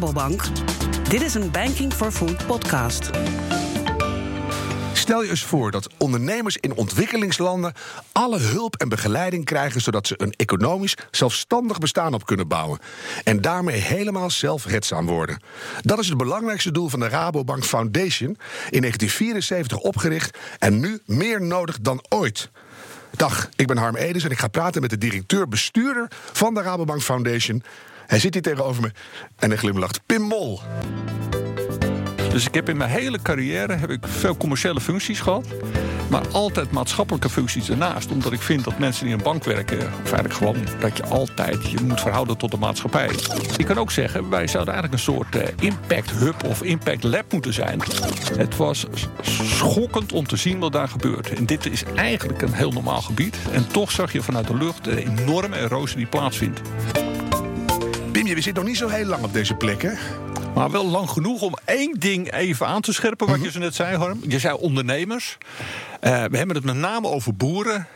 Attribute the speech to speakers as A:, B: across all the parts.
A: Rabobank. Dit is een Banking for Food podcast.
B: Stel je eens voor dat ondernemers in ontwikkelingslanden alle hulp en begeleiding krijgen zodat ze een economisch zelfstandig bestaan op kunnen bouwen. En daarmee helemaal zelfredzaam worden. Dat is het belangrijkste doel van de Rabobank Foundation, in 1974 opgericht en nu meer nodig dan ooit. Dag, ik ben Harm Edens en ik ga praten met de directeur-bestuurder van de Rabobank Foundation. Hij zit hier tegenover me en hij glimlacht. Pim Mol.
C: Dus ik heb in mijn hele carrière heb ik veel commerciële functies gehad. Maar altijd maatschappelijke functies ernaast. Omdat ik vind dat mensen die in een bank werken, of eigenlijk gewoon dat je altijd je moet verhouden tot de maatschappij. Ik kan ook zeggen, wij zouden eigenlijk een soort eh, impact hub of impact lab moeten zijn. Het was schokkend om te zien wat daar gebeurt. En dit is eigenlijk een heel normaal gebied. En toch zag je vanuit de lucht de enorme erosie die plaatsvindt.
B: Pim, je zit nog niet zo heel lang op deze plek, hè?
C: Maar wel lang genoeg om één ding even aan te scherpen, wat je zo net zei, Harm. Je zei ondernemers. Uh, we hebben het met name over boeren.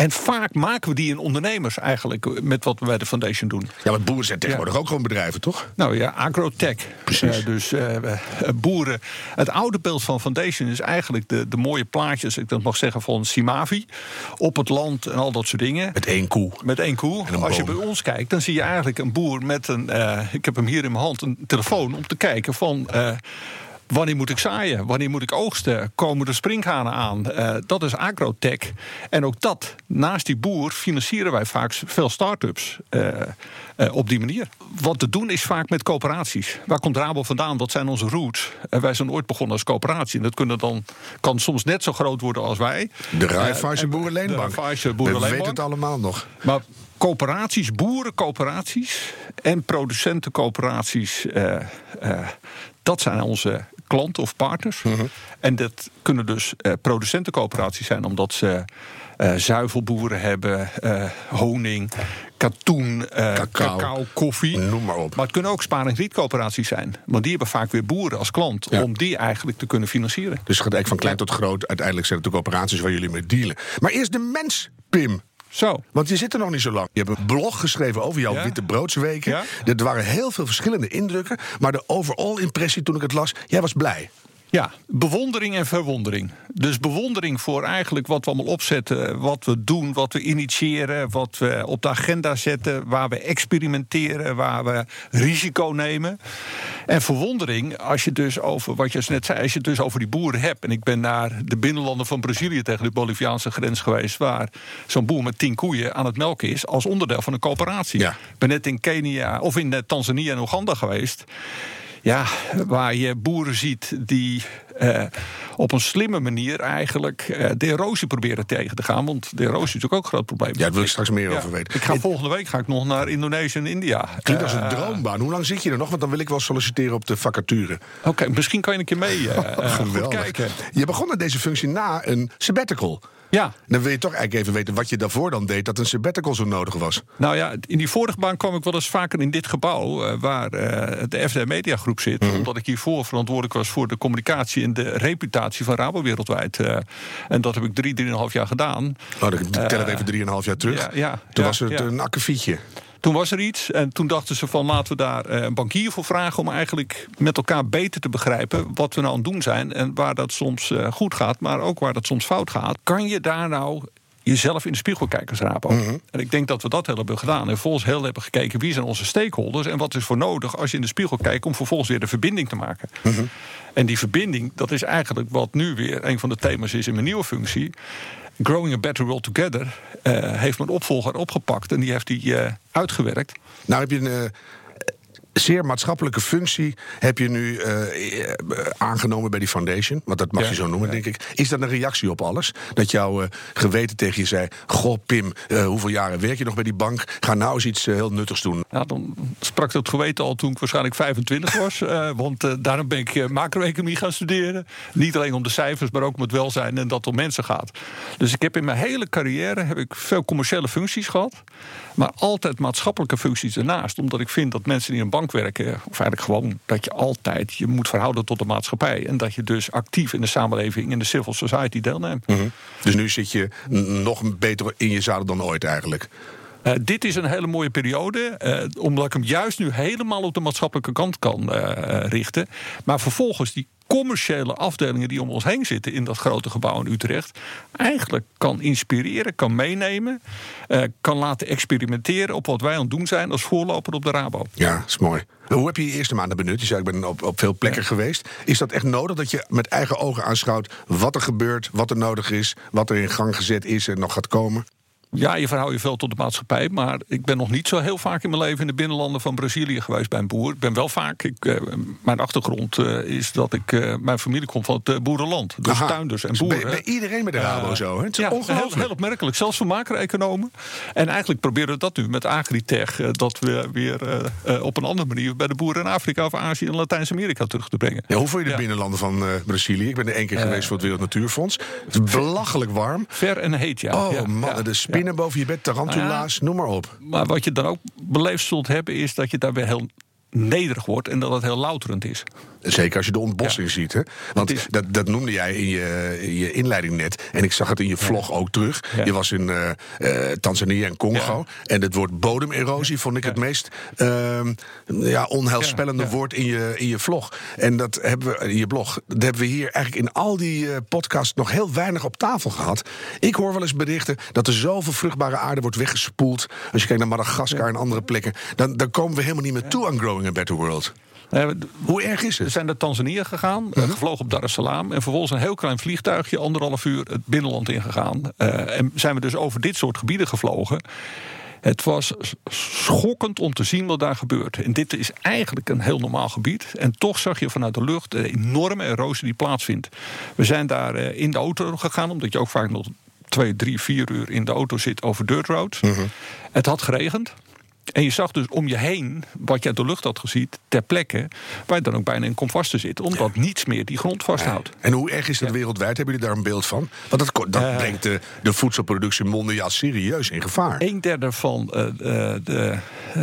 C: En vaak maken we die in ondernemers eigenlijk met wat we bij de foundation doen.
B: Ja, maar boeren zijn tegenwoordig ook gewoon bedrijven, toch?
C: Nou ja, agrotech.
B: Precies.
C: Uh, dus uh, boeren. Het oude beeld van foundation is eigenlijk de, de mooie plaatjes, ik dat mag zeggen, van Simavi. Op het land en al dat soort dingen.
B: Met één koe.
C: Met één koe. Als je bij ons kijkt, dan zie je eigenlijk een boer met een. ik heb hem hier in mijn hand, een telefoon om te kijken van. Wanneer moet ik zaaien? Wanneer moet ik oogsten? Komen er springhanen aan? Uh, dat is agrotech. En ook dat, naast die boer, financieren wij vaak veel start-ups uh, uh, op die manier. Wat te doen is vaak met coöperaties. Waar komt Rabo vandaan? Wat zijn onze roots? wij zijn ooit begonnen als coöperatie. En dat kunnen dan, kan soms net zo groot worden als wij.
B: De Raiffeisen Boerenleenbank.
C: De Boerenleenbank.
B: We weten het allemaal nog.
C: Maar coöperaties, boerencoöperaties en producentencoöperaties... dat zijn onze klanten of partners.
B: Mhm.
C: En dat kunnen dus uh, producentencoöperaties zijn, omdat ze uh, zuivelboeren hebben, uh, honing, katoen, cacao. koffie.
B: Noem maar op.
C: Maar het kunnen ook spaar- en zijn. Want die hebben vaak weer boeren als klant
B: Ja.
C: om die eigenlijk te kunnen financieren.
B: Dus het gaat eigenlijk van klein tot groot. Uiteindelijk zijn het de coöperaties waar jullie mee dealen. Maar eerst de mens, Pim.
C: Zo.
B: Want je zit er nog niet zo lang. Je hebt een blog geschreven over jouw
C: Ja.
B: witte broodsweken.
C: Ja.
B: Er waren heel veel verschillende indrukken. Maar de overall impressie toen ik het las, jij was blij.
C: Ja, bewondering en verwondering. Dus bewondering voor eigenlijk wat we allemaal opzetten, wat we doen, wat we initiëren, wat we op de agenda zetten, waar we experimenteren, waar we risico nemen. En verwondering, als je dus over wat je net zei, als je het dus over die boeren hebt. En ik ben naar de binnenlanden van Brazilië tegen de Boliviaanse grens geweest, waar zo'n boer met tien koeien aan het melken is als onderdeel van een coöperatie.
B: Ja.
C: Ik ben net in Kenia of in eh, Tanzania en Oeganda geweest. Ja, waar je boeren ziet die eh, op een slimme manier eigenlijk eh, de erosie proberen tegen te gaan. Want de erosie is natuurlijk ook een groot probleem.
B: Ja, daar wil ik straks meer
C: Ja,
B: over weten.
C: Ik ga volgende week ga ik nog naar Indonesië en India.
B: Klinkt als een
C: Eh,
B: droombaan. Hoe lang zit je er nog? Want dan wil ik wel solliciteren op de vacature.
C: Oké, misschien kan je een keer mee goed
B: Geweldig.
C: kijken.
B: Je begon met deze functie na een sabbatical.
C: Ja,
B: Dan wil je toch eigenlijk even weten wat je daarvoor dan deed... dat een sabbatical zo nodig was.
C: nou ja, in die vorige baan kwam ik wel eens vaker in dit gebouw... waar de FD Mediagroep zit.
B: Mhm.
C: Omdat ik hiervoor verantwoordelijk was voor de communicatie... en de reputatie van Rabo wereldwijd. eh. en dat heb ik drie, drieënhalf jaar gedaan.
B: Oh, dan tel het even drieënhalf jaar terug.
C: ja, ja,
B: Toen was het een akkefietje.
C: Toen was er iets en toen dachten ze van laten we daar eh, een bankier voor vragen... om eigenlijk met elkaar beter te begrijpen wat we nou aan het doen zijn... en waar dat soms eh, goed gaat, maar ook waar dat soms fout gaat. Kan je daar nou jezelf in de spiegel kijken als Rabo? En ik denk dat we dat heel hebben gedaan. En vervolgens heel hebben gekeken wie zijn onze stakeholders... en wat is voor nodig als je in de spiegel kijkt... om vervolgens weer de verbinding te maken. En die verbinding, dat is eigenlijk wat nu weer een van de thema's is in mijn nieuwe functie... Growing a Better World Together eh, heeft mijn opvolger opgepakt en die heeft die eh, uitgewerkt.
B: Nou heb je een eh, zeer maatschappelijke functie... heb je nu eh, eh, aangenomen bij die foundation. Want dat mag
C: Ja.
B: je zo noemen, denk ik. Is dat een reactie op alles? Dat jouw eh, geweten tegen je zei... Goh, Pim, hoeveel jaren werk je nog bij die bank? Ga nou eens iets heel nuttigs doen.
C: Nou, dan sprak dat geweten al toen ik waarschijnlijk 25 was. want daarom ben ik macro-economie gaan studeren. Niet alleen om de cijfers, maar ook om het welzijn en dat het om mensen gaat. Dus ik heb in mijn hele carrière heb ik veel commerciële functies gehad. Maar altijd maatschappelijke functies ernaast. Omdat ik vind dat mensen die een bank werken... of eigenlijk gewoon dat je altijd je moet verhouden tot de maatschappij. En dat je dus actief in de samenleving, in de civil society deelneemt.
B: Dus nu zit je nog beter in je zadel dan ooit eigenlijk.
C: Uh, dit is een hele mooie periode, uh, omdat ik hem juist nu helemaal op de maatschappelijke kant kan uh, richten. Maar vervolgens die commerciële afdelingen die om ons heen zitten in dat grote gebouw in Utrecht, eigenlijk kan inspireren, kan meenemen, kan laten experimenteren op wat wij aan het doen zijn als voorloper op de Rabo.
B: Ja, dat is mooi. Hoe heb je je eerste maanden benut? Je zei, ik ben op, op veel plekken geweest. Is dat echt nodig dat je met eigen ogen aanschouwt wat er gebeurt, wat er nodig is, wat er in gang gezet is en nog gaat komen?
C: Ja, je verhoudt je veel tot de maatschappij. Maar ik ben nog niet zo heel vaak in mijn leven in de binnenlanden van Brazilië geweest bij een boer. Ik ben wel vaak. Ik, uh, mijn achtergrond uh, is dat ik. Uh, mijn familie komt van het boerenland. Dus Aha. tuinders en boeren.
B: Bij, bij iedereen met de Rabo zo. Hè? Het is
C: ja, heel, heel, opmerkelijk. Zelfs voor macro-economen. En eigenlijk proberen we dat nu met Agritech. dat we weer op een andere manier bij de boeren in Afrika of Azië en Latijns-Amerika terug te brengen.
B: Ja, hoe vond je de binnenlanden van Brazilië? Ik ben er één keer geweest voor het Wereld Natuurfonds. Belachelijk warm.
C: Ver en heet, ja.
B: Oh man, de spinnen boven je bed, tarantula's, noem maar op.
C: Maar wat je dan ook beleefd zult hebben, is dat je daar weer heel nederig wordt en dat het heel louterend is.
B: Zeker als je de ontbossing ziet. Hè? Want is... dat, dat noemde jij in je, in je inleiding net. En ik zag het in je vlog ook terug. Je was in uh, uh, Tanzania en Congo. En het woord bodemerosie vond ik het meest uh, ja, onheilspellende woord in je, in je vlog. En dat hebben we in je blog. Dat hebben we hier eigenlijk in al die eh, podcasts nog heel weinig op tafel gehad. Ik hoor wel eens berichten dat er zoveel vruchtbare aarde wordt weggespoeld. Als je kijkt naar Madagaskar en andere plekken. Dan, dan komen we helemaal niet meer toe aan Growing a Better World. Hoe erg is het?
C: We zijn naar Tanzania gegaan, uh gevlogen op Dar es Salaam. En vervolgens een heel klein vliegtuigje, anderhalf uur het binnenland ingegaan. Uh, en zijn we dus over dit soort gebieden gevlogen. Het was schokkend om te zien wat daar gebeurt. En dit is eigenlijk een heel normaal gebied. En toch zag je vanuit de lucht de enorme erosie die plaatsvindt. We zijn daar eh, in de auto gegaan, omdat je ook vaak nog twee, drie, vier uur in de auto zit over dirt roads. Mhm. Het had geregend. En je zag dus om je heen, wat je uit de lucht had gezien, ter plekke, waar je dan ook bijna in komvast te zitten, omdat niets meer die grond vasthoudt.
B: En hoe erg is dat wereldwijd? Hebben jullie daar een beeld van? Want dat, dat uh, brengt de, de voedselproductie mondiaal serieus in gevaar.
C: Een derde van uh, de,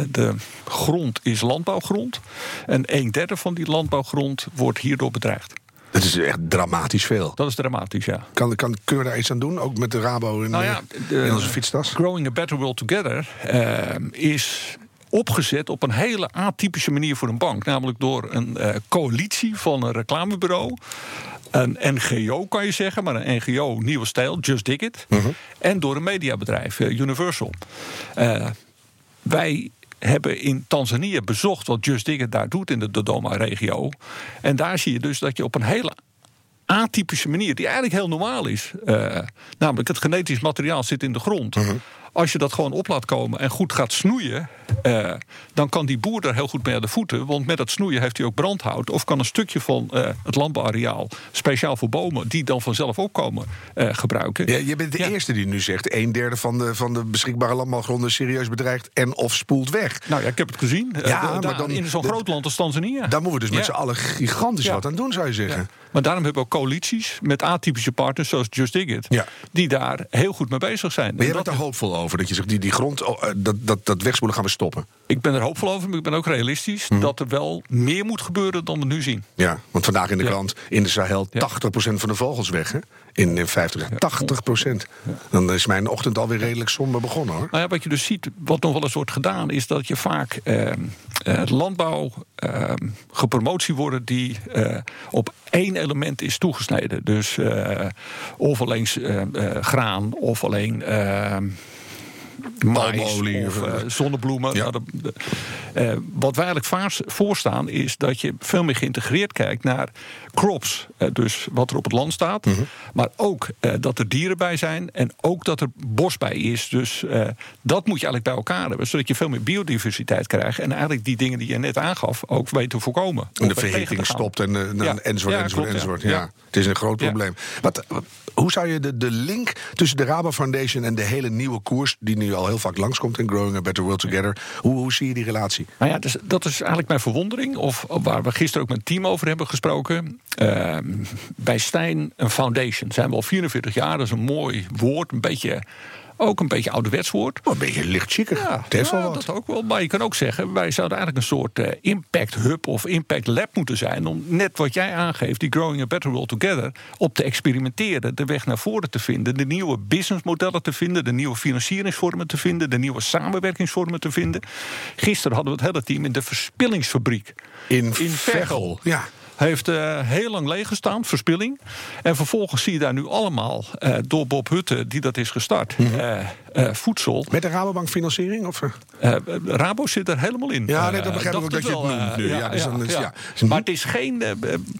C: de grond is landbouwgrond. En een derde van die landbouwgrond wordt hierdoor bedreigd.
B: Dat is echt dramatisch veel.
C: Dat is dramatisch, ja.
B: Kan, kan, kunnen we daar iets aan doen? Ook met de Rabo in, nou ja, de, in onze fietstas?
C: Growing a Better World Together uh, is opgezet op een hele atypische manier voor een bank. Namelijk door een uh, coalitie van een reclamebureau. Een NGO kan je zeggen, maar een NGO nieuwe stijl, Just Dig It. Uh mhm. -huh. En door een mediabedrijf, uh, Universal. wij hebben in Tanzania bezocht wat Just Digger daar doet in de Dodoma-regio. En daar zie je dus dat je op een hele atypische manier, die eigenlijk heel normaal is, uh, namelijk het genetisch materiaal zit in de grond. Uh als je dat gewoon op laat komen en goed gaat snoeien, uh, dan kan die boer er heel goed mee aan de voeten. Want met dat snoeien heeft hij ook brandhout. Of kan een stukje van uh, het landbouwareaal, speciaal voor bomen, die dan vanzelf opkomen, uh, gebruiken.
B: Ja, je bent de ja. eerste die nu zegt: een derde van de, van de beschikbare landbouwgronden serieus bedreigd en of spoelt weg.
C: Nou ja, ik heb het gezien. Ja, maar dan, in zo'n groot land als Tanzania.
B: Daar moeten we dus met z'n allen gigantisch wat aan doen, zou je zeggen.
C: Maar daarom hebben we ook coalities met atypische partners zoals Just Dig It, die daar heel goed mee bezig zijn.
B: Maar jij bent er hoopvol over dat je zegt, die, die grond, oh, dat, dat, dat wegspoelen gaan we stoppen?
C: Ik ben er hoopvol over, maar ik ben ook realistisch mm. dat er wel meer moet gebeuren dan we nu zien.
B: Ja, want vandaag in de krant, in de Sahel, 80% van de vogels weg. Hè? In, in 50 jaar. 80 procent. Dan is mijn ochtend alweer redelijk somber begonnen hoor.
C: Nou ja, wat je dus ziet, wat nog wel eens wordt gedaan, is dat je vaak eh, landbouw uh, gepromotie worden die uh, op één element is toegesneden. Dus uh, of alleen graan of alleen mais of uh, zonnebloemen. Ja. Nou, de, uh, wat wij eigenlijk voorstaan is dat je veel meer geïntegreerd kijkt naar crops. Dus wat er op het land staat. Mm -hmm. Maar ook dat er dieren bij zijn. En ook dat er bos bij is. Dus dat moet je eigenlijk bij elkaar hebben. Zodat je veel meer biodiversiteit krijgt. En eigenlijk die dingen die je net aangaf ook weet te voorkomen.
B: En de verhitting stopt en, en, ja. enzovoort, ja, enzovoort, klopt, enzovoort. Ja. Het is een groot probleem. Wat, hoe zou je de, de link tussen de Rabo Foundation en de hele nieuwe koers... die nu al heel vaak langskomt in Growing a Better World Together... hoe, hoe zie je die relatie?
C: Nou ja, dus, dat is eigenlijk mijn verwondering. Of waar we gisteren ook met een team over hebben gesproken. Uh, bij Stijn een foundation zijn we al 44 jaar. Dat is een mooi woord, een beetje ook een beetje ouderwets wordt.
B: Oh, een beetje licht chiquer.
C: Ja,
B: het heeft
C: ja,
B: wel wat.
C: dat ook wel. Maar je kan ook zeggen, wij zouden eigenlijk een soort eh, impact hub of impact lab moeten zijn. Om net wat jij aangeeft, die Growing a Better World Together, op te experimenteren, de weg naar voren te vinden, de nieuwe businessmodellen te vinden, de nieuwe financieringsvormen te vinden, de nieuwe samenwerkingsvormen te vinden. Gisteren hadden we het hele team in de verspillingsfabriek.
B: In,
C: in.
B: Veghel. Ja.
C: Heeft eh, heel lang leeg gestaan, verspilling. En vervolgens zie je daar nu allemaal, eh, door Bob Hutte, die dat is gestart, eh, eh, voedsel.
B: Met de Rabobank financiering? Of?
C: Rabo zit er helemaal in.
B: Ja, nee, dat begrijp ik ook dat je het noemt nu. Ja, dus dan ja.
C: Maar het is geen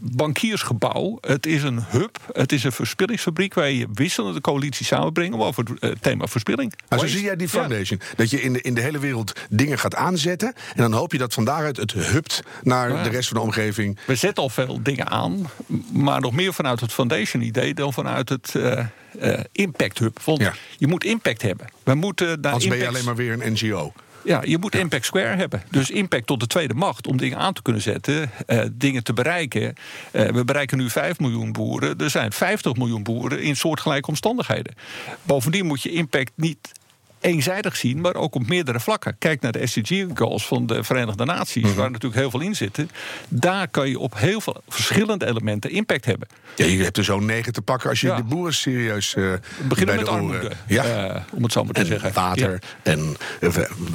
C: bankiersgebouw. Het is een hub. Het is een verspillingsfabriek waar je wisselende coalities samenbrengt over het thema verspilling.
B: Maar zo
C: Waste.
B: zie jij die foundation. Dat je in de, in de hele wereld dingen gaat aanzetten. En dan hoop je dat van daaruit het hupt naar de rest van de omgeving.
C: We zetten veel dingen aan, maar nog meer vanuit het foundation-idee dan vanuit het eh, impact hub. Want
B: Ja.
C: je moet impact hebben. We moeten daar
B: Anders ben je alleen maar weer een NGO.
C: Ja, je moet Impact Square hebben. Dus impact tot de tweede macht om dingen aan te kunnen zetten, eh, dingen te bereiken. We bereiken nu 5 miljoen boeren. Er zijn 50 miljoen boeren in soortgelijke omstandigheden. Bovendien moet je impact niet eenzijdig zien, maar ook op meerdere vlakken. Kijk naar de SDG-goals van de Verenigde Naties,
B: Mhm.
C: waar natuurlijk heel veel in zitten. Daar kan je op heel veel verschillende elementen impact hebben.
B: Ja, je hebt er zo'n negen te pakken als je
C: Ja.
B: de boeren serieus
C: We beginnen met
B: de
C: armoede,
B: Ja.
C: eh, om het zo maar te
B: en
C: zeggen.
B: water
C: Ja.
B: en eh,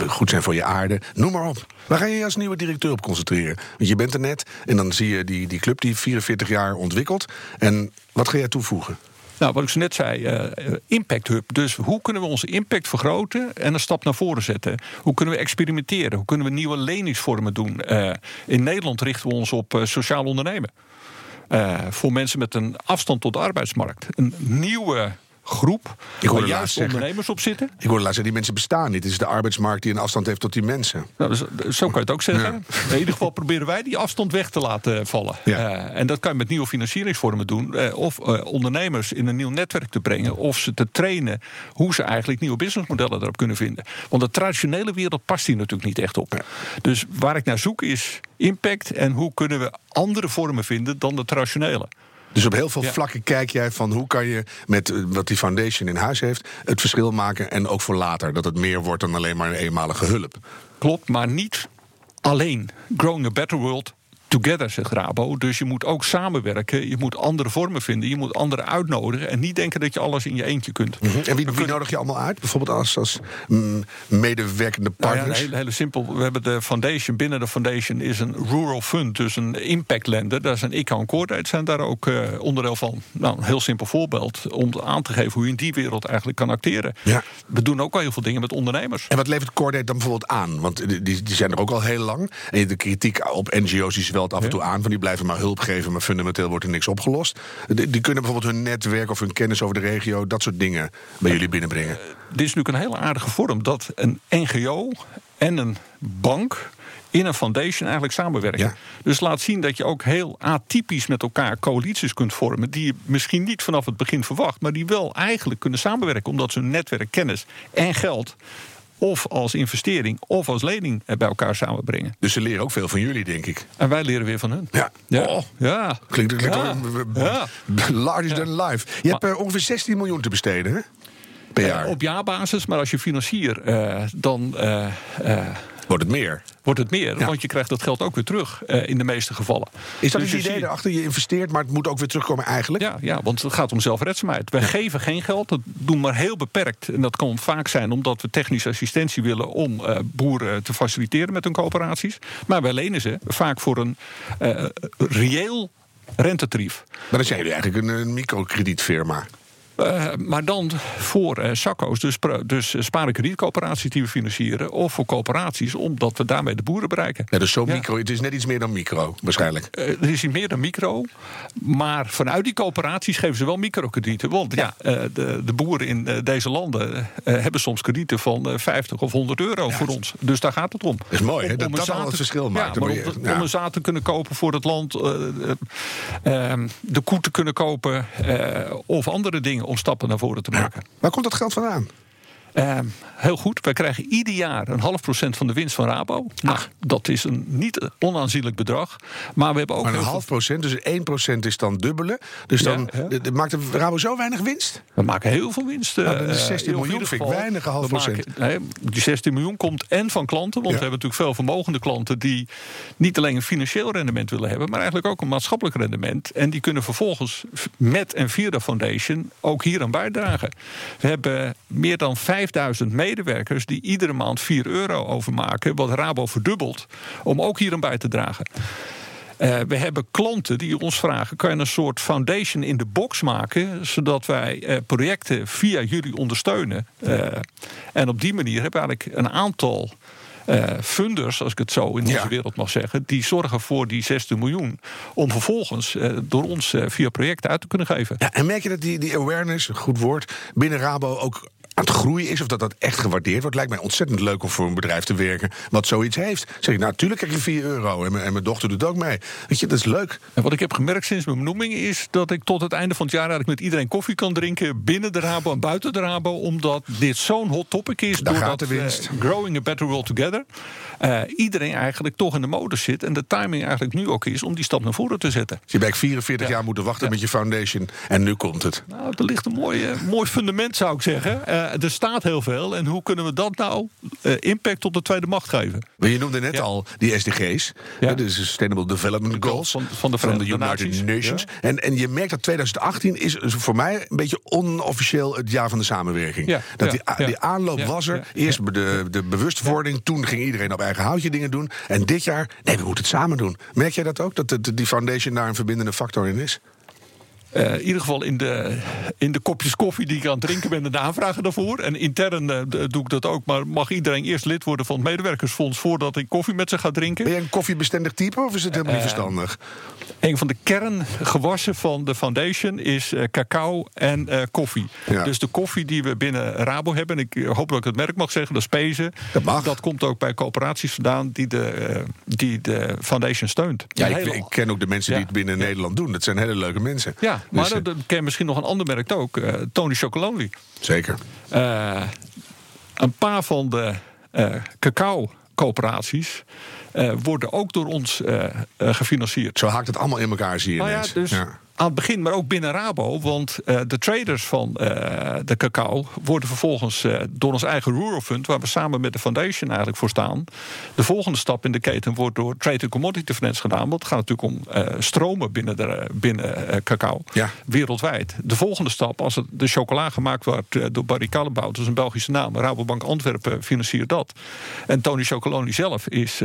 B: goed zijn voor je aarde. Noem maar op. Waar ga je je als nieuwe directeur op concentreren? Want je bent er net en dan zie je die, die club die 44 jaar ontwikkelt. En wat ga jij toevoegen?
C: Nou, wat ik zo net zei, eh, Impact Hub. Dus hoe kunnen we onze impact vergroten en een stap naar voren zetten? Hoe kunnen we experimenteren? Hoe kunnen we nieuwe leningsvormen doen? Eh, in Nederland richten we ons op eh, sociaal ondernemen. Voor mensen met een afstand tot de arbeidsmarkt. Een nieuwe groep
B: laatst
C: juist
B: zeggen-
C: ondernemers op zitten.
B: Ik hoorde laatst zeggen, die mensen bestaan niet. Het is de arbeidsmarkt die een afstand heeft tot die mensen.
C: Nou, dus, zo kan je het ook zeggen. In ieder geval proberen wij die afstand weg te laten vallen.
B: Ja.
C: Eh, en dat kan je met nieuwe financieringsvormen doen. eh, of eh, ondernemers in een nieuw netwerk te brengen. Of ze te trainen hoe ze eigenlijk nieuwe businessmodellen erop kunnen vinden. Want de traditionele wereld past hier natuurlijk niet echt op. Dus waar ik naar zoek is impact. En hoe kunnen we andere vormen vinden dan de traditionele.
B: Dus op heel veel
C: Ja.
B: vlakken kijk jij van hoe kan je met eh, wat die foundation in huis heeft... het verschil maken en ook voor later. Dat het meer wordt dan alleen maar een eenmalige hulp.
C: Klopt, maar niet alleen. Growing a better world together, zegt Rabo. Dus je moet ook samenwerken. Je moet andere vormen vinden. Je moet anderen uitnodigen. En niet denken dat je alles in je eentje kunt.
B: En wie, wie nodig je allemaal uit? Bijvoorbeeld als, als mm, medewerkende
C: Nou ja,
B: partners?
C: heel, heel simpel. We hebben de foundation. Binnen de foundation is een rural fund, dus een impact lender. Daar zijn ICA en Coordate zijn daar ook eh, onderdeel van. Nou, een heel simpel voorbeeld om aan te geven hoe je in die wereld eigenlijk kan acteren.
B: Ja.
C: We doen ook al heel veel dingen met ondernemers.
B: En wat levert Cordate dan bijvoorbeeld aan? Want die, die zijn er ook al heel lang. En de kritiek op NGO's af en toe aan. Van die blijven maar hulp geven, maar fundamenteel wordt er niks opgelost. Die, die kunnen bijvoorbeeld hun netwerk of hun kennis over de regio... dat soort dingen bij jullie binnenbrengen.
C: dit is natuurlijk een hele aardige vorm dat een NGO en een bank in een foundation eigenlijk samenwerken.
B: Ja.
C: Dus laat zien dat je ook heel atypisch met elkaar coalities kunt vormen die je misschien niet vanaf het begin verwacht, maar die wel eigenlijk kunnen samenwerken omdat ze hun netwerk, kennis en geld of als investering of als lening eh, bij elkaar samenbrengen.
B: Dus ze leren ook veel van jullie, denk ik.
C: En wij leren weer van hun.
B: Ja.
C: Ja.
B: Oh.
C: ja.
B: Klinkt, klinkt
C: Ja. Ja.
B: larger than life. Je hebt eh, ongeveer 16 miljoen te besteden, hè? Per jaar.
C: Eh, op jaarbasis, maar als je financier, eh, dan eh, eh,
B: Wordt het meer.
C: wordt het meer.
B: Ja.
C: Want je krijgt dat geld ook weer terug eh, in de meeste gevallen.
B: Is dat
C: Dus
B: het idee erachter? Je investeert, maar het moet ook weer terugkomen eigenlijk?
C: Ja, ja, want het gaat om zelfredzaamheid. Wij geven geen geld, dat doen maar heel beperkt. En dat kan vaak zijn omdat we technische assistentie willen... om eh, boeren te faciliteren met hun coöperaties. Maar wij lenen ze vaak voor een eh, reëel rentetarief.
B: Maar dan zijn jullie eigenlijk een, een microkredietfirma.
C: Eh, maar dan voor eh SACCO's, dus, dus eh, spaar- en kredietcoöperaties die we financieren... of voor coöperaties, omdat we daarmee de boeren bereiken.
B: Ja, dus zo
C: Ja.
B: micro. Het is net iets meer dan micro, waarschijnlijk.
C: Eh, er is hier meer dan micro. Maar vanuit die coöperaties geven ze wel microkredieten. Want ja, de, de boeren in deze landen hebben soms kredieten van eh, 50 of 100 euro voor ons. Dus daar gaat het om.
B: is mooi, hè, dat
C: een
B: dat al het verschil maakt.
C: Maar om,
B: je-
C: om een zaad te kunnen kopen voor het land. de koe te kunnen kopen. of andere dingen om stappen naar voren te maken.
B: Waar komt dat geld vandaan?
C: Ehm, heel goed. Wij krijgen ieder jaar een half procent van de winst van Rabo. Nou, dat is een niet onaanzienlijk bedrag. Maar we hebben ook.
B: Maar een
C: veel-
B: half procent, dus 1 procent is dan dubbele. Dus dan
C: ja.
B: maakt Rabo zo weinig winst?
C: We maken heel veel winst.
B: Nou, dat is
C: eh,
B: 16 miljoen, vind ik weinig, een half
C: maken-
B: procent.
C: nee, die 16 miljoen komt en van klanten. Want
B: Ja.
C: we hebben natuurlijk veel vermogende klanten die niet alleen een financieel rendement willen hebben, maar eigenlijk ook een maatschappelijk rendement. En die kunnen vervolgens met en via de foundation ook hier aan bijdragen. We hebben meer dan 5000 medewerkers die iedere maand 4 euro overmaken, wat Rabo verdubbelt, om ook hier aan bij te dragen. Eh, we hebben klanten die ons vragen: kan je een soort foundation in de box maken, zodat wij eh, projecten via jullie ondersteunen? Eh, en op die manier hebben we eigenlijk een aantal. funders, als ik het zo in
B: Ja.
C: wereld mag zeggen, die zorgen voor die 16 miljoen. om vervolgens door ons via projecten uit te kunnen geven.
B: Ja, en merk je dat die, die awareness, een goed woord, binnen Rabo ook aan het groeien is? Of dat dat echt gewaardeerd wordt? Lijkt mij ontzettend leuk om voor een bedrijf te werken wat zoiets heeft. Zeg ik, nou, natuurlijk krijg je 4 euro. En mijn, en mijn dochter doet ook mee. Weet je, dat is leuk.
C: En wat ik heb gemerkt sinds mijn benoeming is dat ik tot het einde van het jaar eigenlijk met iedereen koffie kan drinken binnen de Rabo en buiten de Rabo, omdat dit zo'n hot topic is.
B: Daar
C: doordat
B: gaat de winst.
C: eh, growing a better world together. eh, iedereen eigenlijk toch in de modus zit en de timing eigenlijk nu ook is om die stap naar voren te zetten.
B: Dus je bent 44
C: Ja.
B: jaar moeten wachten
C: Ja.
B: met je foundation. En nu komt het.
C: Nou, er ligt een mooi, eh, mooi fundament, zou ik zeggen. Eh, er staat heel veel. En hoe kunnen we dat nou eh, impact op de tweede macht geven?
B: Maar je noemde net
C: Ja.
B: al die SDG's,
C: Ja.
B: de Sustainable Development Goals
C: van- van de
B: van de
C: Verenigde
B: United. Nations.
C: Ja.
B: En, en je merkt dat 2018 is voor mij een beetje onofficieel het jaar van de samenwerking. Dat die, die aanloop was er. Eerst de, de bewustwording, toen ging iedereen op eigen houtje dingen doen. En dit jaar, nee, we moeten het samen doen. Merk jij dat ook, dat de- die foundation daar een verbindende factor in is?
C: Eh, in ieder geval in de, in de kopjes koffie die ik aan het drinken ben en de aanvragen daarvoor. En intern eh, doe ik dat ook. Maar mag iedereen eerst lid worden van het medewerkersfonds voordat ik koffie met ze ga drinken?
B: Ben jij een koffiebestendig type of is het helemaal niet
C: Eh,
B: verstandig?
C: Een van de kerngewassen van de foundation is cacao en koffie.
B: Ja.
C: Dus de koffie die we binnen Rabo hebben, en ik hoop dat ik het merk mag zeggen, dat is Pezen.
B: Dat mag.
C: Dat komt ook bij coöperaties vandaan die de, die de foundation steunt.
B: Ja, ik, ik ken ook de mensen die het binnen Nederland doen. Dat zijn hele leuke mensen.
C: Ja, maar
B: Dus, eh,
C: dat, dat ken je misschien nog een ander merk ook. eh, Tony Chocolonely.
B: Zeker.
C: Eh, een paar van de eh cacao-coöperaties eh, worden ook door ons eh, eh, gefinancierd.
B: Zo haakt het allemaal in elkaar, zie je
C: Nou ja, dus
B: Ja.
C: Aan het begin, maar ook binnen Rabo. Want eh, de traders van eh, de cacao worden vervolgens eh, door ons eigen Rural Fund, waar we samen met de foundation eigenlijk voor staan. De volgende stap in de keten wordt door Trade and Commodity Finance gedaan. Want het gaat natuurlijk om stromen binnen, de, binnen cacao.
B: Ja.
C: Wereldwijd. De volgende stap, als het de chocola gemaakt wordt door Barry Callebaut, dat is een Belgische naam. Rabobank Antwerpen financiert dat. En Tony Chocoloni zelf is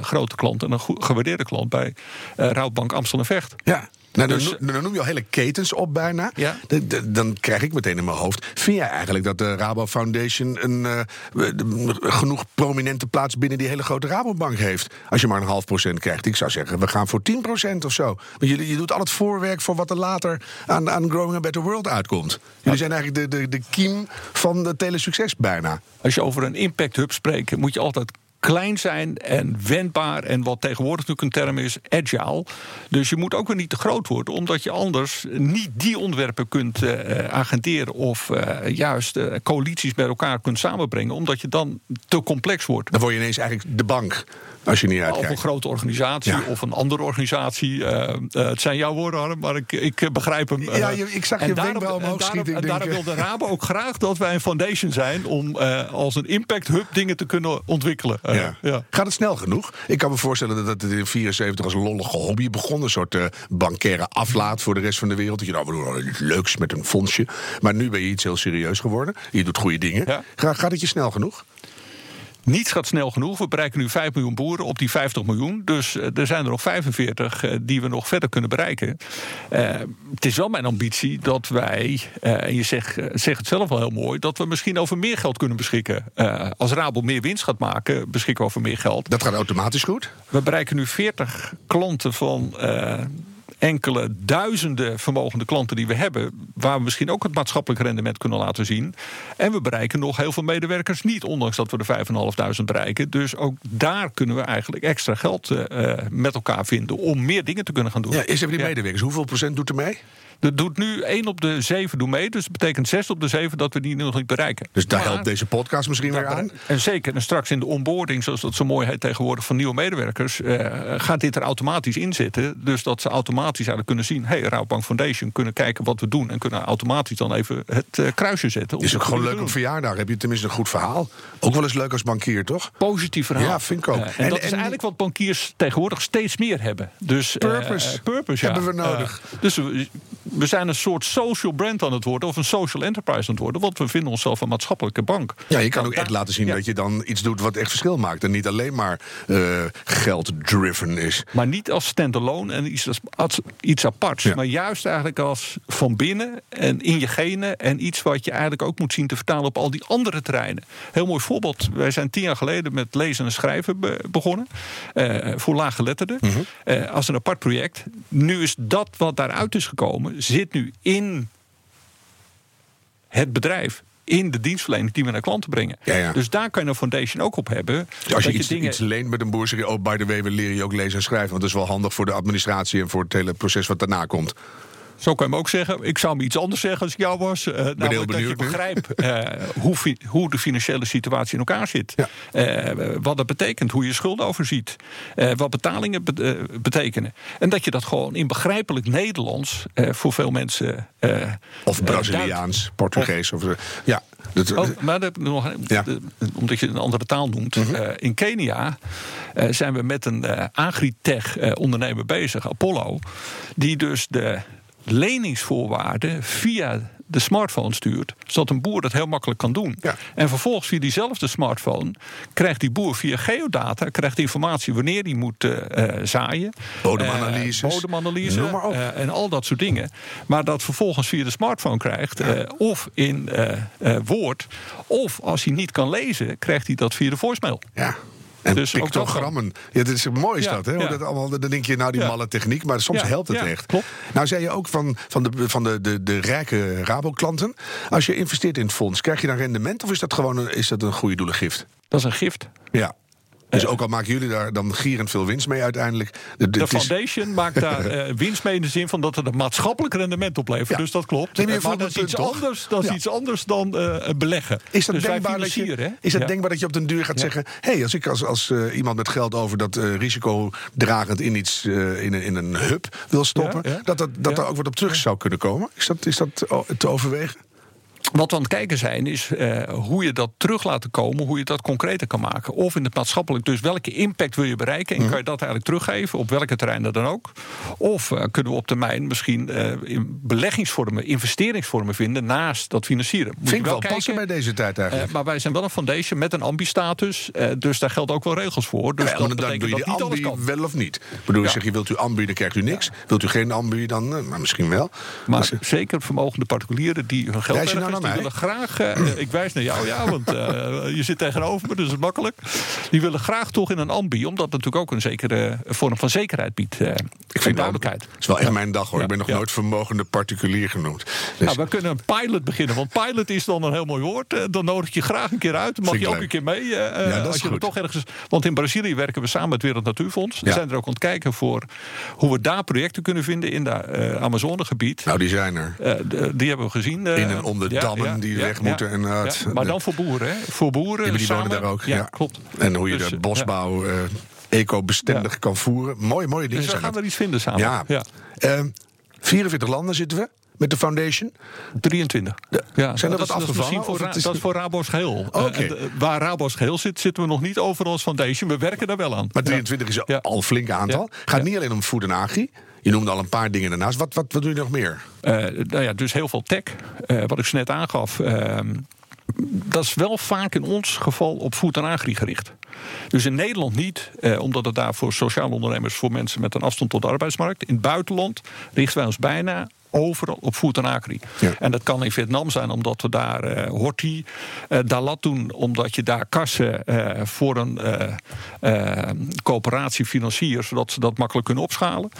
C: grote klant en een gewaardeerde klant bij Rabobank Amstel en Vecht.
B: Ja. Nou, dan,
C: Dus-
B: noem- dan noem je al hele ketens op bijna.
C: Ja.
B: De- de- dan krijg ik meteen in mijn hoofd. Vind jij eigenlijk dat de Rabo Foundation een, eh, de- genoeg prominente plaats binnen die hele grote Rabobank heeft? Als je maar een half procent krijgt. Ik zou zeggen, we gaan voor 10 procent of zo. Want jullie, je doet al het voorwerk voor wat er later aan, aan Growing a Better World uitkomt. Jullie zijn eigenlijk de, de, de kiem van de telesucces bijna.
C: Als je over een impact hub spreekt, moet je altijd klein zijn en wendbaar. En wat tegenwoordig natuurlijk een term is, agile. Dus je moet ook weer niet te groot worden, omdat je anders niet die onderwerpen kunt eh, agenderen of eh, juist eh, coalities bij elkaar kunt samenbrengen, omdat je dan te complex wordt.
B: Dan word je ineens eigenlijk de bank. Als je niet
C: Of een
B: uitkijkt.
C: grote organisatie
B: Ja.
C: of een andere organisatie. eh, eh, het zijn jouw woorden, Harm, maar ik, ik eh, begrijp hem.
B: Ja,
C: eh.
B: je- ik zag
C: En
B: je
C: daarom-
B: wenkbrauw omhoog schieten,
C: En daarom
B: eh.
C: wil de Rabo ook graag dat wij een foundation zijn... om eh, als een impact hub dingen te kunnen ontwikkelen.
B: Ja.
C: ja.
B: Gaat het snel genoeg? Ik kan me voorstellen dat het in 74 als een lollige hobby begon. Een soort eh bankaire aflaat voor de rest van de wereld. Dat je nou, we doen wel iets leuks met een fondsje. Maar nu ben je iets heel serieus geworden. Je doet goede dingen. Gaat het je snel genoeg?
C: Niets gaat snel genoeg. We bereiken nu 5 miljoen boeren op die 50 miljoen. Dus eh, er zijn er nog 45 eh, die we nog verder kunnen bereiken. Eh, het is wel mijn ambitie dat wij, en je zegt, het zelf wel heel mooi, dat we misschien over meer geld kunnen beschikken. Als Rabo meer winst gaat maken, beschikken we over meer geld.
B: Dat gaat automatisch goed.
C: We bereiken nu 40 klanten van enkele duizenden vermogende klanten die we hebben, waar we misschien ook het maatschappelijk rendement kunnen laten zien. En we bereiken nog heel veel medewerkers niet, ondanks dat we de 5.500 bereiken. Dus ook daar kunnen we eigenlijk extra geld eh, eh, met elkaar vinden om meer dingen te kunnen gaan doen.
B: Ja, eerst hebben die medewerkers. Hoeveel procent doet er mee?
C: Er doet nu 1 op de 7 doen mee. Dus dat betekent 6 op de 7 dat we die nog niet bereiken.
B: Dus daar
C: Maar-
B: helpt deze podcast misschien weer aan.
C: en zeker, en straks in de onboarding, zoals dat zo mooi heet tegenwoordig, van nieuwe medewerkers, eh, gaat dit er automatisch in zitten. Dus dat ze automatisch eigenlijk kunnen zien: hey, Rabobank Foundation, kunnen kijken wat we doen en kunnen automatisch dan even het eh, kruisje zetten.
B: Is ook gewoon leuk op verjaardag. Heb je tenminste een goed verhaal. Ook wel eens leuk als bankier, toch?
C: Positief verhaal.
B: Ja, vind ik ook.
C: En,
B: En-
C: dat
B: en-
C: is eigenlijk wat bankiers tegenwoordig steeds meer hebben. Dus, eh,
B: Purpose.
C: purpose ja.
B: Hebben we nodig.
C: Dus we, zijn een soort social brand aan het worden, of een social enterprise aan het worden. Want we vinden onszelf een maatschappelijke bank.
B: Ja, je kan
C: Nou,
B: ook echt laten zien
C: ja.
B: dat je dan iets doet wat echt verschil maakt. En niet alleen maar eh, geld-driven is.
C: Maar niet als standalone en iets, als, iets aparts.
B: Ja.
C: Maar juist eigenlijk als van binnen en in je genen. En iets wat je eigenlijk ook moet zien te vertalen op al die andere terreinen. Heel mooi voorbeeld. Wij zijn tien jaar geleden met lezen en schrijven be- begonnen. eh, voor laaggeletterden.
B: Mhm.
C: eh, als een apart project. Nu is dat wat daaruit is gekomen. Zit nu in het bedrijf. In de dienstverlening die we naar klanten brengen.
B: Ja, ja.
C: Dus daar kan je een foundation ook op hebben.
B: Ja, Als je
C: dingen-
B: iets leent met een boer, zeg je... oh, by the way, we leren je ook lezen en schrijven. Want dat is wel handig voor de administratie... en voor het hele proces wat daarna komt.
C: Zo kan je hem ook zeggen. Ik zou hem iets anders zeggen als ik jou was. Eh, namelijk dat je begrijpt eh, hoe, hoe de financiële situatie in elkaar zit.
B: Ja.
C: Eh, wat dat betekent, hoe je schulden overziet. wat betalingen be- betekenen. En dat je dat gewoon in begrijpelijk Nederlands voor veel mensen.
B: Of Braziliaans, Portugees. Of, ja.
C: Oh, maar dat, nog,
B: Ja. Mhm.
C: omdat je een andere taal noemt. Eh, in Kenia zijn we met een eh agritech eh, ondernemer bezig, Apollo. Die dus de leningsvoorwaarden via de smartphone stuurt. Zodat een boer dat heel makkelijk kan doen.
B: Ja.
C: En vervolgens via diezelfde smartphone krijgt die boer via geodata krijgt informatie wanneer hij moet eh, eh, zaaien. Eh, bodemanalyse
B: Noem maar op.
C: en al dat soort dingen. Maar dat vervolgens via de smartphone krijgt. of in woord. Of als hij niet kan lezen, krijgt hij dat via de voicemail.
B: ja. En
C: Dus
B: pictogrammen. Ja, dat is mooi is
C: Ja,
B: dat, hè?
C: Ja.
B: Dat allemaal, dan denk je, nou, die malle techniek. Maar soms helpt het
C: ja,
B: echt.
C: klopt.
B: Nou, zei je ook van, van, de, van de, de, de rijke Rabo-klanten. Als je investeert in het fonds, krijg je dan rendement? Of is dat gewoon een, is dat een goede doelengift?
C: Dat is een gift.
B: Ja. Dus ook al maken jullie daar dan gierend veel winst mee uiteindelijk. De,
C: De
B: het is-
C: foundation maakt daar eh, winst mee in de zin van dat het een maatschappelijk rendement oplevert.
B: Ja.
C: Dus dat klopt. Eh, maar
B: voor
C: dat is iets
B: toch?
C: anders, dat is
B: Ja.
C: iets anders dan eh, beleggen.
B: Is dat,
C: dus
B: denkbaar, dat je,
C: hè?
B: is dat
C: Ja.
B: denkbaar dat je op den duur gaat zeggen... hé, hey, als ik als, als eh, iemand met geld over dat risicodragend in iets in, een, in een hub wil stoppen... Dat, dat, dat
C: Ja.
B: er ook wat op terug zou kunnen komen? Is dat, is dat o- te overwegen?
C: Wat we aan het kijken zijn, is eh, hoe je dat terug laten komen, hoe je dat concreter kan maken. Of in het maatschappelijk, dus welke impact wil je bereiken en
B: Mhm.
C: kan je dat eigenlijk teruggeven, op welke terreinen dan ook. Of eh, kunnen we op termijn misschien eh, in beleggingsvormen, investeringsvormen vinden naast dat financieren. Moet
B: Vind ik wel passen bij deze tijd eigenlijk.
C: maar wij zijn wel een foundation met een ambi-status, dus daar gelden ook wel regels voor. Dus
B: Ja,
C: dat
B: dan doe je
C: dat niet
B: ambi
C: kan.
B: wel of niet. Ik bedoel,
C: Ja.
B: zegt, je wilt u ambi, dan krijgt u niks. Wilt u geen ambi, dan maar misschien wel.
C: Maar
B: Dus,
C: zeker vermogende particulieren die hun geld
B: Wijs naar
C: die
B: mij?
C: willen graag. eh, ik wijs naar jou, ja, want eh, je zit tegenover me, dus dat is makkelijk. Die willen graag toch in een ambi, omdat het natuurlijk ook een zekere vorm van zekerheid biedt. eh,
B: ik vind het
C: duidelijkheid.
B: Het is wel echt mijn dag hoor. Ik ben nog nooit vermogende particulier genoemd. Dus,
C: Nou, we kunnen een pilot beginnen, want pilot is dan een heel mooi woord. Dan nodig je graag een keer uit. Dan mag je ook een keer mee.
B: dat is
C: als je toch ergens. Want in Brazilië werken we samen met het Wereld Natuurfonds. We zijn er ook aan het kijken voor hoe we daar projecten kunnen vinden in het eh, Amazonegebied.
B: nou, die zijn er.
C: Die hebben we gezien.
B: In en om de dammen die weg moeten en, het-
C: maar dan voor boeren, hè? Voor boeren.
B: Die
C: samen.
B: wonen daar ook.
C: Ja,
B: Ja,
C: klopt.
B: En hoe je
C: Dus,
B: de bosbouw eh, eco-bestendig
C: Ja.
B: kan voeren. Mooie, mooie dingen
C: Dus we gaan er iets vinden samen.
B: Ja.
C: Ja.
B: Eh, 44 landen zitten we met de foundation.
C: 23. Ja,
B: Zijn er
C: dat
B: wat
C: is- dat is
B: afgevallen,
C: Voor,
B: is-
C: Dat is voor Rabo's geheel.
B: Oké.
C: Eh, eh, waar Rabo's geheel zit, zitten we nog niet overal als foundation. We werken daar wel aan.
B: Maar 23 is al een flink aantal. Gaat niet alleen om food en agri. Je noemde al een paar dingen daarnaast. Wat, wat, wat doe je nog meer?
C: Eh, nou ja, dus heel veel tech, eh, wat ik zo net aangaf. ehm, dat is wel vaak in ons geval op voet en agri gericht. Dus in Nederland niet, eh, omdat het daar voor sociale ondernemers, voor mensen met een afstand tot de arbeidsmarkt. In het buitenland richten wij ons bijna overal op voet en agri.
B: Ja.
C: En dat kan in Vietnam zijn omdat we daar eh horti, eh dalat doen, omdat je daar kassen eh, voor een eh, eh, coöperatie financiert, zodat ze dat makkelijk kunnen opschalen.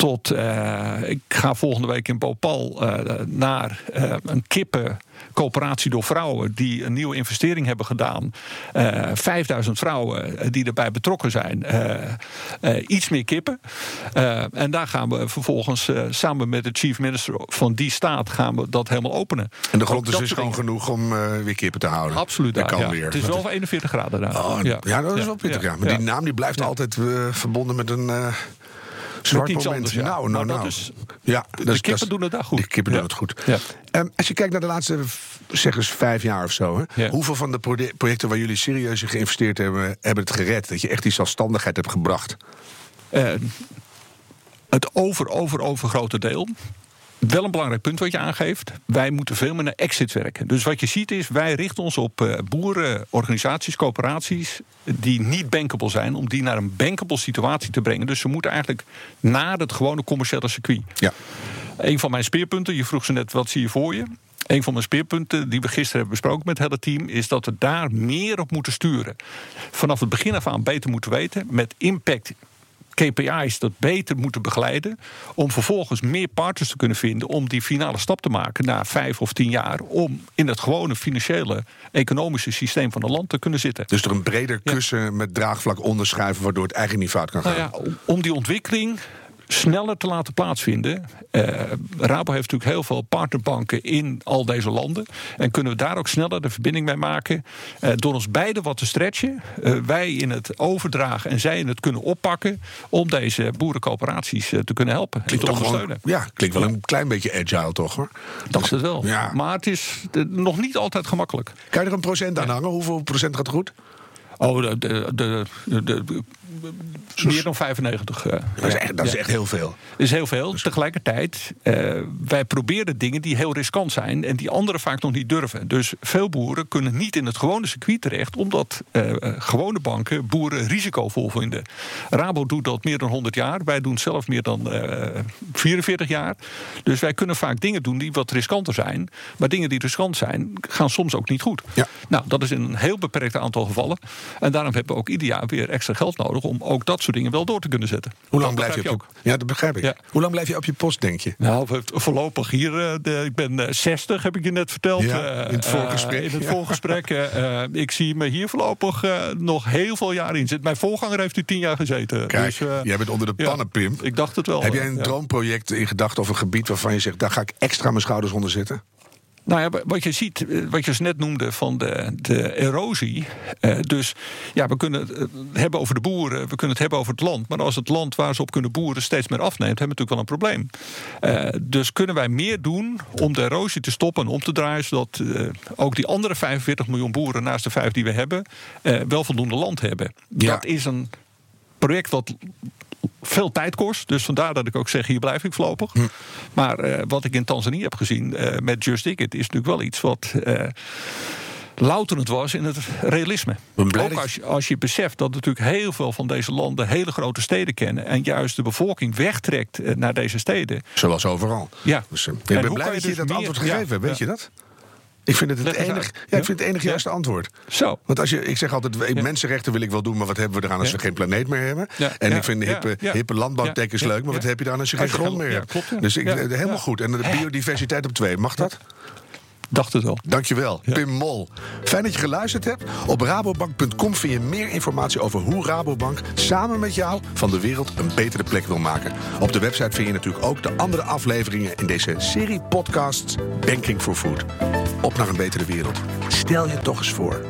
C: Tot. eh, ik ga volgende week in Bhopal eh, naar eh, een kippencoöperatie door vrouwen. die een nieuwe investering hebben gedaan. Eh 5000 vrouwen die erbij betrokken zijn. Iets meer kippen. En daar gaan we vervolgens samen met de chief minister van die staat. gaan we dat helemaal openen.
B: En de grond is dus gewoon genoeg om weer kippen te houden.
C: Absoluut
B: Dat
C: daar,
B: kan
C: ja.
B: weer.
C: Het is wel 41 graden daar.
B: Oh, ja. dat is wel pittig, ja. Maar die naam die blijft
C: Ja.
B: altijd verbonden met een zwart
C: iets
B: moment.
C: anders, ja.
B: Nou,
C: Maar
B: nou,
C: dat
B: nou.
C: is-
B: ja,
C: de
B: dat is-
C: kippen doen het daar goed.
B: De kippen doen het goed.
C: Ja.
B: Ehm, als je kijkt naar de laatste, zeg eens vijf jaar of zo. Hè. Hoeveel van de proje- projecten waar jullie serieus in geïnvesteerd hebben, hebben het gered? Dat je echt die zelfstandigheid hebt gebracht?
C: Eh, het over, over, overgrote deel. Wel een belangrijk punt wat je aangeeft. Wij moeten veel meer naar exit werken. Dus wat je ziet is, wij richten ons op eh, boeren, organisaties, coöperaties... die niet bankable zijn, om die naar een bankable situatie te brengen. Dus ze moeten eigenlijk naar het gewone commerciële circuit.
B: Ja.
C: Een van mijn speerpunten, je vroeg ze net, wat zie je voor je? Een van mijn speerpunten die we gisteren hebben besproken met het hele team... is dat we daar meer op moeten sturen. Vanaf het begin af aan beter moeten weten... met impact KPI's dat beter moeten begeleiden... om vervolgens meer partners te kunnen vinden... om die finale stap te maken na vijf of tien jaar... om in het gewone financiële, economische systeem van een land te kunnen zitten.
B: Dus er een breder kussen met draagvlak onderschuiven, waardoor het eigenlijk niet fout kan gaan.
C: Nou ja, om- om die ontwikkeling sneller te laten plaatsvinden. Eh, Rabo heeft natuurlijk heel veel partnerbanken in al deze landen. En kunnen we daar ook sneller de verbinding mee maken. eh, door ons beiden wat te stretchen. Eh, wij in het overdragen en zij in het kunnen oppakken. Om deze boerencoöperaties te kunnen helpen en
B: Klinkt
C: te
B: toch gewoon,
C: ondersteunen.
B: ja, klinkt wel een klein beetje agile, toch hoor?
C: Dat is het wel.
B: Ja.
C: Maar het is nog niet altijd gemakkelijk.
B: Kan je er een procent aan hangen? Hoeveel procent gaat goed?
C: Oh, de, de- de- meer dan 95. eh,
B: Dat is echt, dat is echt heel veel.
C: Dat is heel veel. Tegelijkertijd, eh, wij proberen dingen die heel riskant zijn en die anderen vaak nog niet durven. Dus veel boeren kunnen niet in het gewone circuit terecht, omdat eh, gewone banken boeren risicovol vinden. Rabo doet dat meer dan 100 jaar. Wij doen zelf meer dan eh 44 jaar. Dus wij kunnen vaak dingen doen die wat riskanter zijn. Maar dingen die riskant zijn, gaan soms ook niet goed.
B: Ja.
C: Nou, dat is in een heel beperkt aantal gevallen. En daarom hebben we ook ieder jaar weer extra geld nodig om ook dat soort dingen wel door te kunnen zetten.
B: Hoe lang blijf je op je, Ja, dat begrijp ik.
C: Ja.
B: Hoe lang blijf je op je post, denk je?
C: nou, voorlopig hier. eh, de- ik ben eh, 60, heb ik je net verteld.
B: Ja,
C: eh,
B: in het voorgesprek,
C: eh, in het voorgesprek. eh, eh, ik zie me hier voorlopig eh, nog heel veel jaar in zitten. Mijn voorganger heeft u tien jaar gezeten.
B: Kijk,
C: dus, eh,
B: jij bent onder de pannen, Pim.
C: Ik dacht het wel.
B: Heb jij
C: eh,
B: een droomproject in gedachten of een gebied waarvan je zegt... daar ga ik extra mijn schouders onder zetten?
C: Nou ja, wat je ziet, eh, wat je dus net noemde van de, de erosie. eh, dus ja, we kunnen het eh, hebben over de boeren, we kunnen het hebben over het land. Maar als het land waar ze op kunnen boeren steeds meer afneemt, hebben we natuurlijk wel een probleem. Dus kunnen wij meer doen om de erosie te stoppen en om te draaien, zodat ook die andere 45 miljoen boeren naast de vijf die we hebben, wel voldoende land hebben.
B: Ja.
C: Dat is een project wat veel tijd kost. Dus vandaar dat ik ook zeg, hier blijf ik voorlopig.
B: Hm.
C: Maar eh, wat ik in Tanzania heb gezien eh, met Just Ticket... is natuurlijk wel iets wat eh louterend was in het realisme. Ook als je, als je beseft dat natuurlijk heel veel van deze landen... hele grote steden kennen... en juist de bevolking wegtrekt naar deze steden.
B: Zoals overal.
C: Ja.
B: Dus,
C: En
B: ik ben
C: hoe
B: blij dat
C: je
B: je
C: dus
B: dat
C: meer-
B: antwoord gegeven
C: ja,
B: hebt, weet
C: ja.
B: je dat? Ik vind het het enige,
C: uit.
B: ja, ik vind het enige
C: Ja?
B: juiste antwoord.
C: Zo.
B: Want als je, ik zeg altijd, mensenrechten wil ik wel doen, maar wat hebben we eraan als we geen planeet meer hebben? En ik vind hippe, hippe landbouwtekens leuk, maar wat heb je dan als je geen grond meer hebt? Dus ik, helemaal goed. En de biodiversiteit op twee, mag dat?
C: Dacht het wel.
B: Dankjewel,
C: Ja.
B: Pim Mol. Fijn dat je geluisterd hebt. Op rabobank.com vind je meer informatie over hoe Rabobank samen met jou van de wereld een betere plek wil maken. Op de website vind je natuurlijk ook de andere afleveringen in deze serie podcasts Banking for Food. Op naar een betere wereld. Stel je toch eens voor.